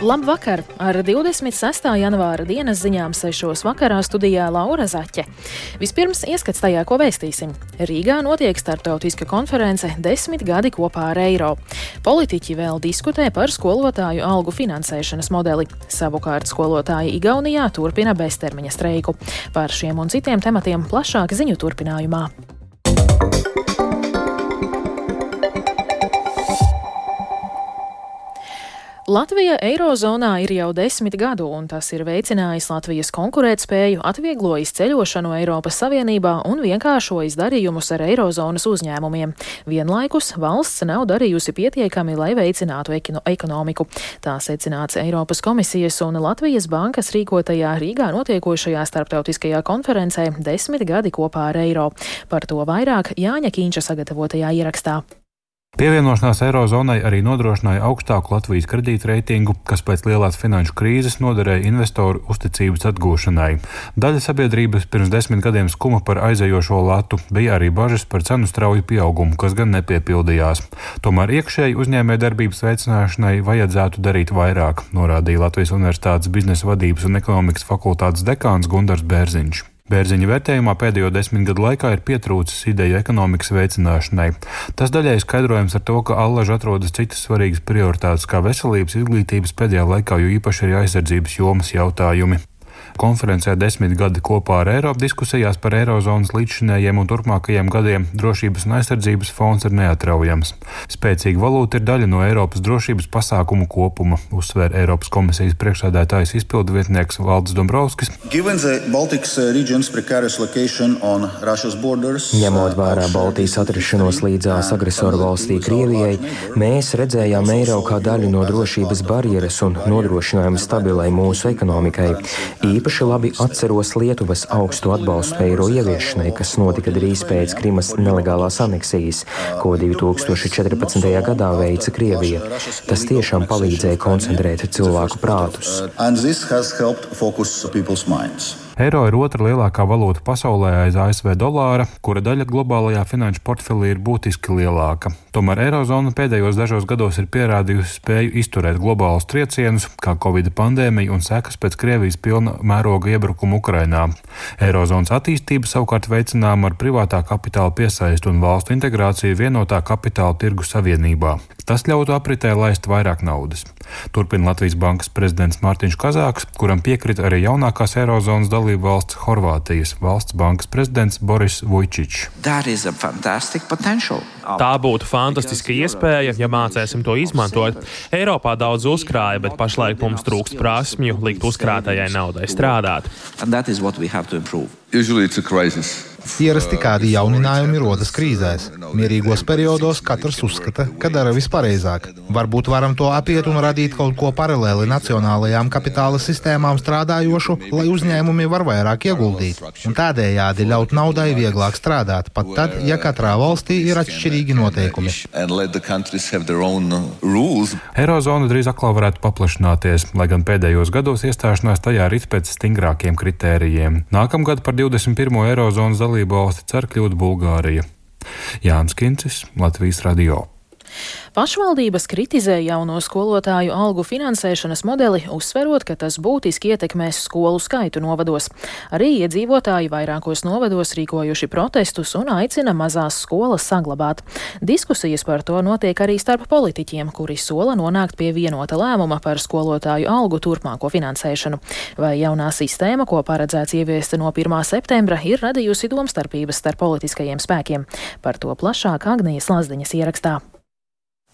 Labvakar! Ar 26. janvāra dienas ziņām 6. vakarā studijā Laura Zaķe. Vispirms ieskats tajā, ko vēstīsim. Rīgā notiek starptautiska konference Desmit gadi kopā ar eiro. Politiķi vēl diskutē par skolotāju algu finansēšanas modeli. Savukārt skolotāji Igaunijā turpina beztermiņa streiku. Par šiem un citiem tematiem plašāk ziņu turpinājumā. Latvija Eirozonā ir jau desmit gadu, un tas ir veicinājis Latvijas konkurētspēju, atvieglojis ceļošanu Eiropas Savienībā un vienkāršojis darījumus ar Eirozonas uzņēmumiem. Vienlaikus valsts nav darījusi pietiekami, lai veicinātu ekonomiku. Tā secināts Eiropas komisijas un Latvijas bankas rīkotajā Rīgā notiekošajā starptautiskajā konferencē Desmit gadi kopā ar eiro. Par to vairāk Jāņa Kīņša sagatavotajā ierakstā. Pievienošanās Eirozonai arī nodrošināja augstāku Latvijas kredītreitingu, kas pēc lielās finanšu krīzes noderēja investoru uzticības atgūšanai. Daļa sabiedrības pirms desmit gadiem skuma par aizējošo latu, bija arī bažas par cenu strauju pieaugumu, kas gan nepiepildījās. Tomēr iekšēji uzņēmē darbības veicināšanai vajadzētu darīt vairāk, norādīja Latvijas Universitātes biznesa vadības un ekonomikas fakultātes dekāns Gundars Bērziņš. Bērziņa vērtējumā pēdējo desmit gadu laikā ir pietrūcis ideju ekonomikas veicināšanai. Tas daļai skaidrojams ar to, ka allaž atrodas citas svarīgas prioritātes, kā veselības, izglītības pēdējā laikā, jo īpaši arī aizsardzības jomas jautājumi. Konferencē desmit gadi kopā ar Eiropu diskusijās par Eirozonas līdzšinējiem un turpmākajiem gadiem drošības un aizsardzības fonds ir neatraujams. Spēcīga valūta ir daļa no Eiropas drošības pasākumu kopuma, uzsver Eiropas komisijas priekšsēdētājs izpildu vietnieks Valdis Dombrovskis. Ņemot vērā Baltijas atrašanos līdzās agresoru valstī Krievijai, mēs redzējām eiro kā daļu no drošības barjeras un nodrošinājumu stabilai mūsu ekonomikai. Īpaši labi atceros Lietuvas augstu atbalstu eiro ieviešanai, kas notika drīz pēc Krimas nelegālās aneksijas, ko 2014. gadā veica Krievija. Tas tiešām palīdzēja koncentrēt cilvēku prātus. Eiro ir otra lielākā valūta pasaulē aiz ASV dolāra, kura daļa globālajā finanšu portfelī ir būtiski lielāka. Tomēr Eirozona pēdējos dažos gados ir pierādījusi spēju izturēt globālus triecienus, kā Covid pandēmija un sekas pēc Krievijas pilna mēroga iebrukuma Ukrainā. Eirozonas attīstība savukārt veicināma ar privātā kapitāla piesaistu un valstu integrāciju vienotā kapitāla tirgu savienībā. Tas ļautu apritē laist vairāk naudas. Turpina Latvijas Bankas prezidents Mārtiņš Kazāks, kuram piekrita arī jaunākās Eirozonas dalībvalsts dalību valsts Horvātijas valsts bankas prezidents Boris Vujčičs. Tā būtu fantastiska iespēja, ja mācēsim to izmantot. Eiropā daudz uzkrāja, bet pašlaik mums trūkst prasmju likt uzkrātajai naudai strādāt. Usually it's a crisis. Ierasti kādi jauninājumi rodas krīzēs. Mierīgos periodos katrs uzskata, ka dara vispareizāk. Varbūt varam to apiet un radīt kaut ko paralēli nacionālajām kapitāla sistēmām strādājošu, lai uzņēmumi var vairāk ieguldīt. Un tādējādi ļaut naudai vieglāk strādāt, pat tad, ja katrā valstī ir atšķirīgi noteikumi. Eirozona drīz atkal varētu paplašināties, lai gan pēdējos gados iestāšanās tajā rit pēc stingrākiem kritērijiem. Nākamgad par 21. Eirozonas dalību dalību valsti cer kļūt Bulgārija. Jānis Kincis, Latvijas Radio. Pašvaldības kritizē jauno skolotāju algu finansēšanas modeli, uzsverot, ka tas būtiski ietekmēs skolu skaitu novados. Arī iedzīvotāji vairākos novados rīkojuši protestus un aicina mazās skolas saglabāt. Diskusijas par to notiek arī starp politiķiem, kuri sola nonākt pie vienota lēmuma par skolotāju algu turpmāko finansēšanu. Vai jaunā sistēma, ko paredzēts ieviest no 1. septembra, ir radījusi domstarpības starp politiskajiem spēkiem? Par to plašāk Agnijas Lazdiņas ierakstā.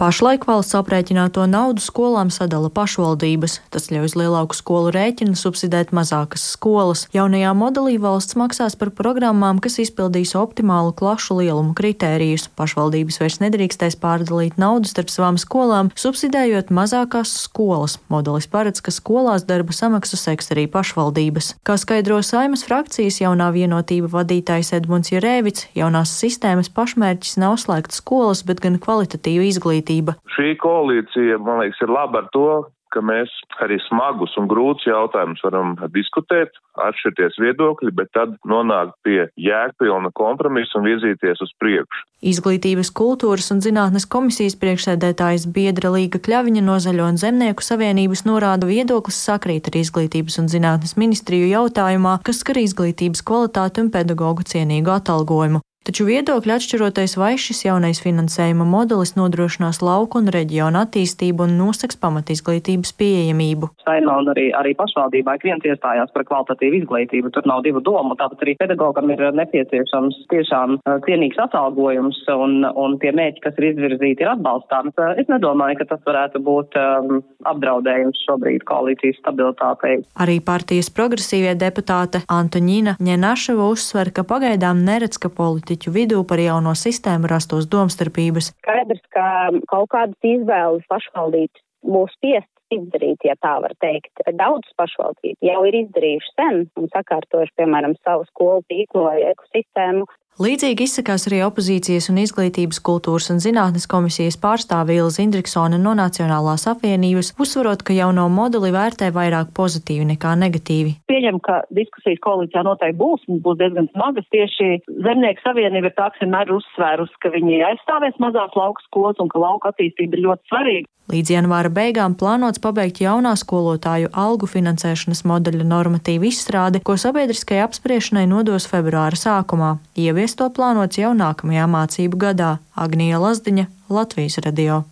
Pašlaik valsts aprēķināto naudu skolām sadala pašvaldības. Tas ļauj uz lielāku skolu rēķinu subsidēt mazākas skolas. Jaunajā modelī valsts maksās par programmām, kas izpildīs optimālu klašu lielumu kritērijus. Pašvaldības vairs nedrīkstēs pārdalīt naudu starp savām skolām, subsidējot mazākās skolas. Modelis paredz, ka skolās darba samaksu seks arī pašvaldības. Kā skaidro saimas frakcijas jaunā vienotība vadītājs Edmunds Jurēvits, jaunās sistēmas pašmērķis nav slēgt skolas, bet gan kvalitatīva izglītība izglītība. Šī koalīcija, man liekas, ir laba ar to, ka mēs arī smagus un grūtus jautājumus varam diskutēt, atšķirties viedokļi, bet tad nonākt pie jēgpilna kompromisa un virzīties uz priekšu. Izglītības, kultūras un zinātnes komisijas priekšsēdētājs Biedra Līga Kļaviņa no Zaļo un Zemnieku savienības norāda viedoklis sakrīt ar Izglītības un zinātnes ministriju jautājumā, kas skar izglītības kvalitāti un pedagoģu cienīgu atalgojumu. Taču viedokļi atšķiroties, vai šis jaunais finansējuma modelis nodrošinās lauku un reģionu attīstību un nosaks pamatizglītības pieejamību. Saimā un arī, arī pašvaldībā ik viens iestājās par kvalitatīvu izglītību. Tur nav divu domu, tāpat arī pedagogam ir nepieciešams tiešām cienīgs atalgojums un, un tie mēķi, kas ir izvirzīti, ir atbalstāmi. Es nedomāju, ka tas varētu būt um, apdraudējums šobrīd koalīcijas stabilitātei. Arī partijas progresīvie deputāte Antoņina Ņenaševa uzsver, ka pagaidām neredz, ka politika politiķu vidū par jauno sistēmu rastos domstarpības. Skaidrs, ka kaut kādas izvēles pašvaldības būs spiestas izdarīt, ja tā var teikt. Daudzas pašvaldības jau ir izdarījušas sen un sakārtojuši, piemēram, savu skolu tīklu vai ekosistēmu, Līdzīgi izsakās arī opozīcijas un izglītības kultūras un zinātnes komisijas pārstāve Ilza Indriksone no Nacionālās apvienības, uzsverot, ka jauno modeli vērtē vairāk pozitīvi nekā negatīvi. Pieņem, ka diskusijas koalīcijā noteikti būs un būs diezgan smagas. Tieši Zemnieku savienība ir tā, kas vienmēr uzsvērus, ka viņi aizstāvēs mazās lauku skolas un ka lauka attīstība ir ļoti svarīga. Līdz janvāra beigām plānots pabeigt jaunā skolotāju algu finansēšanas modeļa normatīvu izstrādi, ko sabiedriskajai apspriešanai nodos februāra sākumā. Ievies to plānots jau nākamajā mācību gadā. Agnija Lazdiņa, Latvijas radio.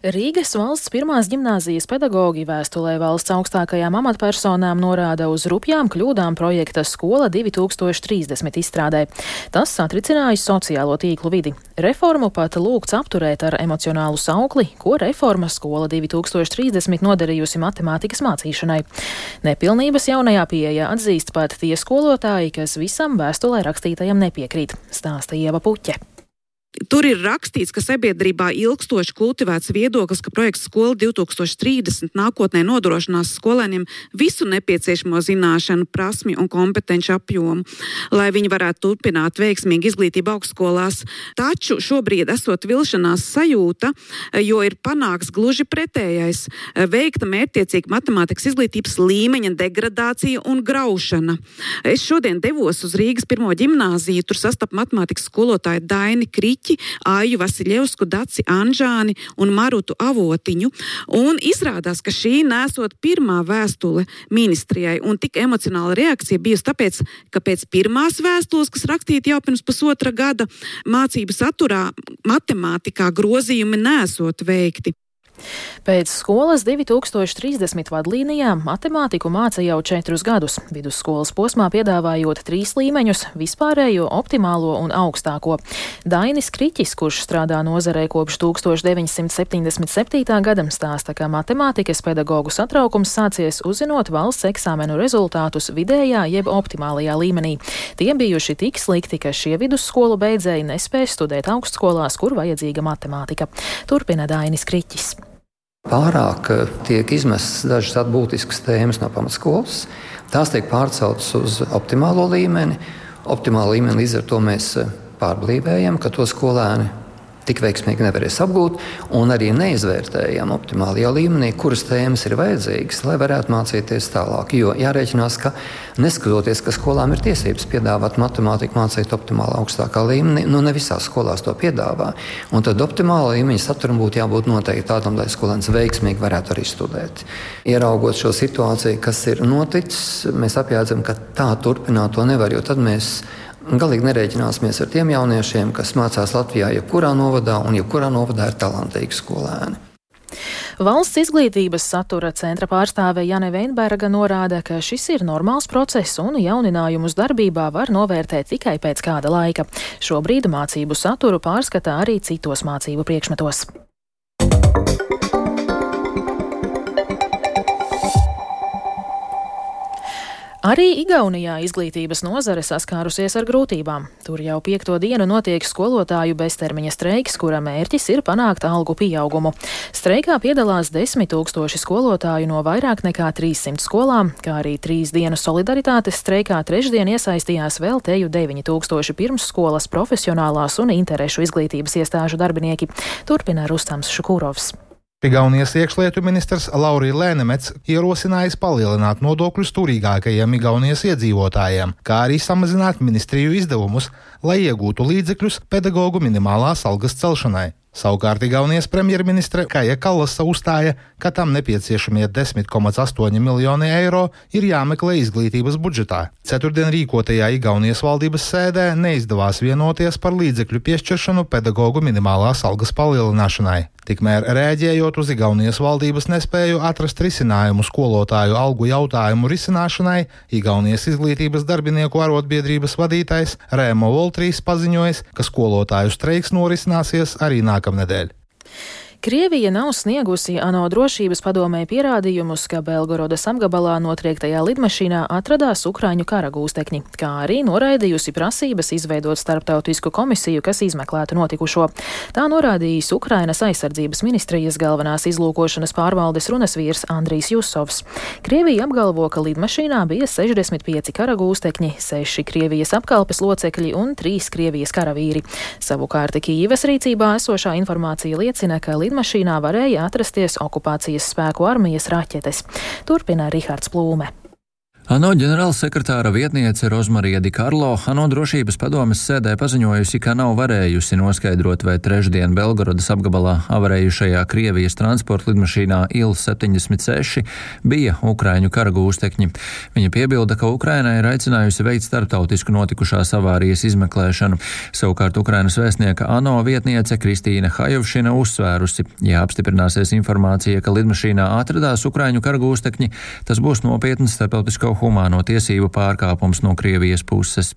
Rīgas valsts pirmās gimnāzijas pedagoģi vēstulē valsts augstākajām amatpersonām norāda uz rupjām kļūdām projekta Skola 2030 izstrādē. Tas satricinājis sociālo tīklu vidi. Reformu pat lūgts apturēt ar emocionālu saukli, ko reforma Skola 2030 nodarījusi matemātikas mācīšanai. Nepilnības jaunajā pieejā atzīst pat tie skolotāji, kas visam vēstulē rakstītajam nepiekrīt, stāsta Ieva Puķe. Tur ir rakstīts, ka sabiedrībā ilgstoši kultivēts viedoklis, ka projekts Skola 2030 nākotnē nodrošinās skolēniem visu nepieciešamo zināšanu, prasmi un kompetenci apjomu, lai viņi varētu turpināt veiksmīgu izglītību augstskolās. Taču šobrīd esot vilšanās sajūta, jo ir panāks gluži pretējais - veikta mērķtiecīga matemātikas izglītības līmeņa degradācija un graušana. Es šodien devos uz Rīgas pirmo ģimnāziju, tur sastapu matemātikas skolotāju Daini Krīķi. Riķi, Āju Vasiljevsku, Daci Anžāni un Marutu Avotiņu. Un izrādās, ka šī nesot pirmā vēstule ministrijai un tik emocionāla reakcija bijusi tāpēc, ka pēc pirmās vēstules, kas rakstīta jau pirms pusotra gada, mācību saturā matemātikā grozījumi nesot veikti. Pēc skolas 2030 vadlīnijām matemātiku māca jau četrus gadus, vidusskolas posmā piedāvājot trīs līmeņus - vispārējo, optimālo un augstāko. Dainis Kriķis, kurš strādā nozarē kopš 1977. gadam, stāsta, ka matemātikas pedagoģu satraukums sācies uzzinot valsts eksāmenu rezultātus vidējā jeb optimālajā līmenī. Tie bijuši tik slikti, ka šie vidusskolu beidzēji nespēja studēt augstskolās, kur vajadzīga matemātika. Turpina Dainis Kriķis. Pārāk eh, tiek izmestas dažas būtiskas tēmas no pamatskolas. Tās tiek pārceltas uz optimālo līmeni. Optimālu līmeni līdz ar to mēs eh, pārblīvējam, ka to skolēni tik veiksmīgi nevarēs apgūt, un arī neizvērtējam optimālajā līmenī, kuras tēmas ir vajadzīgas, lai varētu mācīties tālāk. Jo jārēķinās, ka neskatoties, ka skolām ir tiesības piedāvāt matemātiku mācīt optimālā augstākā līmenī, nu ne visās skolās to piedāvā. Un tad optimāla līmeņa saturam būtu jābūt noteikti tādam, lai skolēns veiksmīgi varētu arī studēt. Ieraugot šo situāciju, kas ir noticis, mēs apjēdzam, ka tā turpināt to nevar, jo tad mēs Galīgi nerēķināsimies ar tiem jauniešiem, kas mācās Latvijā, jebkurā novadā, un jebkurā novadā ir talantīgi skolēni. Valsts izglītības satura centra pārstāve Jane Veinberga norāda, ka šis ir normāls process un jauninājumus darbībā var novērtēt tikai pēc kāda laika. Šobrīd mācību saturu pārskatā arī citos mācību priekšmetos. Arī Igaunijā izglītības nozare saskārusies ar grūtībām. Tur jau piekto dienu notiek skolotāju beztermiņa streiks, kura mērķis ir panākt algu pieaugumu. Streikā piedalās desmit tūkstoši skolotāju no vairāk nekā 300 skolām, kā arī trīs dienu solidaritātes streikā trešdien iesaistījās vēl teju 9000 pirmsskolas profesionālās un interešu izglītības iestāžu darbinieki. Turpina Rustams Šukūrovs. Igaunijas iekšlietu ministrs Laurija Lēnemets ierosinājis palielināt nodokļus turīgākajiem Igaunijas iedzīvotājiem, kā arī samazināt ministriju izdevumus, lai iegūtu līdzekļus pedagoģu minimālās algas celšanai. Savukārt Igaunijas premjerministre Kaja Kallasa uzstāja, ka tam nepieciešamie 10,8 miljoni eiro ir jāmeklē izglītības budžetā. Ceturtdien rīkotajā Igaunijas valdības sēdē neizdevās vienoties par līdzekļu piešķiršanu pedagoģu minimālās algas palielināšanai. Tikmēr rēģējot uz Igaunijas valdības nespēju atrast risinājumu skolotāju algu jautājumu risināšanai, Igaunijas izglītības darbinieku arotbiedrības vadītājs Rēmo Voltrīs paziņoja, ka skolotāju streiks norisināsies arī знаком, Надель. Krievija nav sniegusi ANO drošības padomē pierādījumus, ka Belgorodas apgabalā notriektajā lidmašīnā atradās Ukrāņu kara gūstekņi, kā arī noraidījusi prasības izveidot starptautisku komisiju, kas izmeklētu notikušo. Tā norādījis Ukrainas aizsardzības ministrijas galvenās izlūkošanas pārvaldes runas vīrs Andrijs Jusovs. Krievija apgalvo, ka lidmašīnā bija 65 kara gūstekņi, 6 Krievijas apkalpes locekļi un 3 Krievijas karavīri. Savukārt Kīivas rīcībā esošā informācija liecina, ka lidmašīnā varēja atrasties okupācijas spēku armijas raķetes. Turpina Rihards Plūme. ANO ģenerālsekretāra vietniece Rozmarija Dikarlo ANO drošības padomes sēdē paziņojusi, ka nav varējusi noskaidrot, vai trešdien Belgorodas apgabalā avarējušajā Krievijas transporta lidmašīnā Il-76 bija Ukraiņu kara gūstekņi. Viņa piebilda, ka Ukraina ir aicinājusi veikt starptautisku notikušās avārijas izmeklēšanu. Savukārt Ukrainas vēstnieka ANO vietniece Kristīna Hajovšina uzsvērusi, ja apstiprināsies informācija, ka lidmašīnā atradās Ukraiņu kara gūstekņi, tas būs nopietns starptautisko humāno tiesību pārkāpums no Krievijas puses.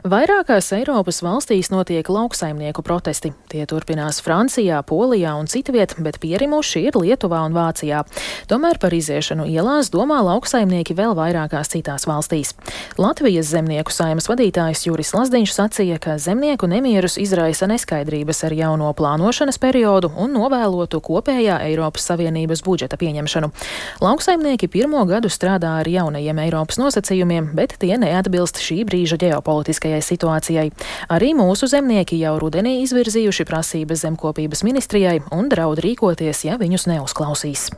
Vairākās Eiropas valstīs notiek lauksaimnieku protesti. Tie turpinās Francijā, Polijā un citviet, bet pierimuši ir Lietuvā un Vācijā. Tomēr par iziešanu ielās domā lauksaimnieki vēl vairākās citās valstīs. Latvijas zemnieku saimas vadītājs Juris Lazdiņš sacīja, ka zemnieku nemierus izraisa neskaidrības ar jauno plānošanas periodu un novēlotu kopējā Eiropas Savienības budžeta pieņemšanu. Lauksaimnieki pirmo gadu strādā ar jaunajiem Eiropas nosacījumiem, bet tie neatbilst šī brīža ģeopolitiskajai situācijai. Arī mūsu zemnieki jau rudenī izvirzījuši prasības zemkopības ministrijai un draud rīkoties, ja viņus neuzklausīs.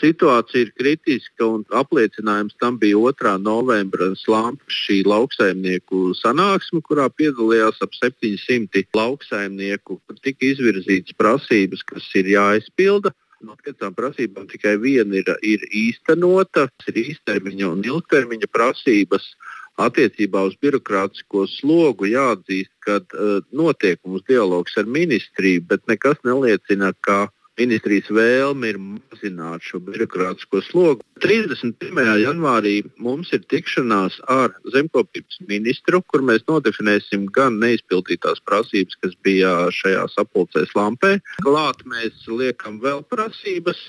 Situācija ir kritiska, un apliecinājums tam bija 2. novembra slāņa šī lauksaimnieku sanāksme, kurā piedalījās ap 700 lauksaimnieku. Tika izvirzītas prasības, kas ir jāizpilda. No piecām prasībām tikai viena ir, ir īstenota, tas ir īstermiņa un ilgtermiņa prasības. Attiecībā uz birokrātisko slogu jāatzīst, ka uh, notiek mums dialogs ar ministriju, bet nekas neliecina, ka ministrijas vēlme ir mazināt šo birokrātisko slogu. 31. janvārī mums ir tikšanās ar zemkopības ministru, kur mēs nodefinēsim gan neizpildītās prasības, kas bija šajā sapulcēs lampē. Klāt mēs liekam vēl prasības,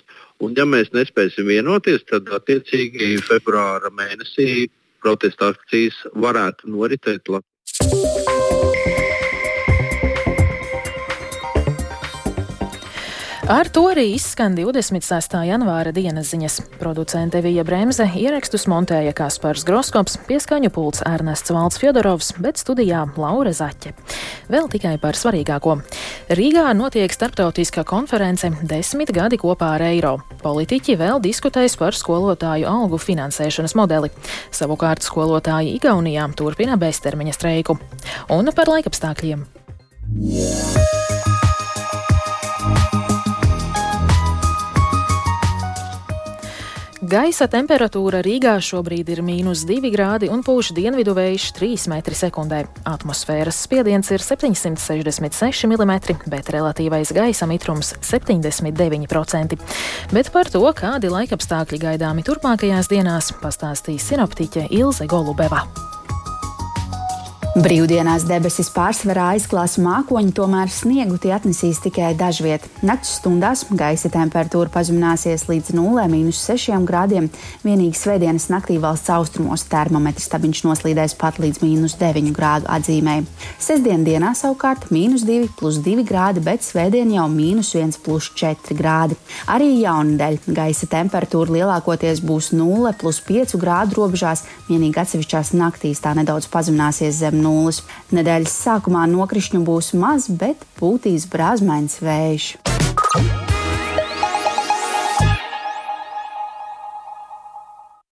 un ja mēs nespēsim vienoties, tad attiecīgi februāra mēnesī protesta akcijas varētu noritēt Latvijā. Ar to arī izskan 26. janvāra dienas ziņas. Producente Vija Bremse ierakstus montēja Kaspars Groskops, pieskaņu pults Ernests Valds Fjodorovs, bet studijā Laura Zaķe. Vēl tikai par svarīgāko. Rīgā notiek starptautiskā konference Desmit gadi kopā ar eiro. Politiķi vēl diskutēs par skolotāju algu finansēšanas modeli. Savukārt skolotāji Igaunijā turpina beztermiņa streiku. Un par laikapstākļiem. Yeah. Gaisa temperatūra Rīgā šobrīd ir mīnus 2 grādi un pūš dienvidu vējš 3 m2. Atmosfēras spiediens ir 766 mm, bet relatīvais gaisa mitrums - 79%. Bet par to, kādi laikapstākļi gaidāmi turpmākajās dienās, pastāstīs sinoptiķe Ilze Golubeva. Brīvdienās debesis pārsvarā aizklās mākoņi, tomēr sniegu tie atnesīs tikai dažviet. Nakts stundās gaisa temperatūra pazemināsies līdz 0,6 grādiem. Vienīgi svētdienas naktī valsts austrumos termometrs stabiņš noslīdēs pat līdz mīnus 9 grādu atzīmē. Sestdien dienā savukārt mīnus 2 plus 2 grādi, bet svētdien jau mīnus 1 plus 4 grādi. Arī jaunadēļ gaisa temperatūra lielākoties būs 0 plus 5 grādu robežās, vienīgi atsevišķās naktīs tā nedaudz pazemināsies zem 0 nulles. Nedēļas sākumā nokrišņu būs maz, bet būtīs brāzmains vējš.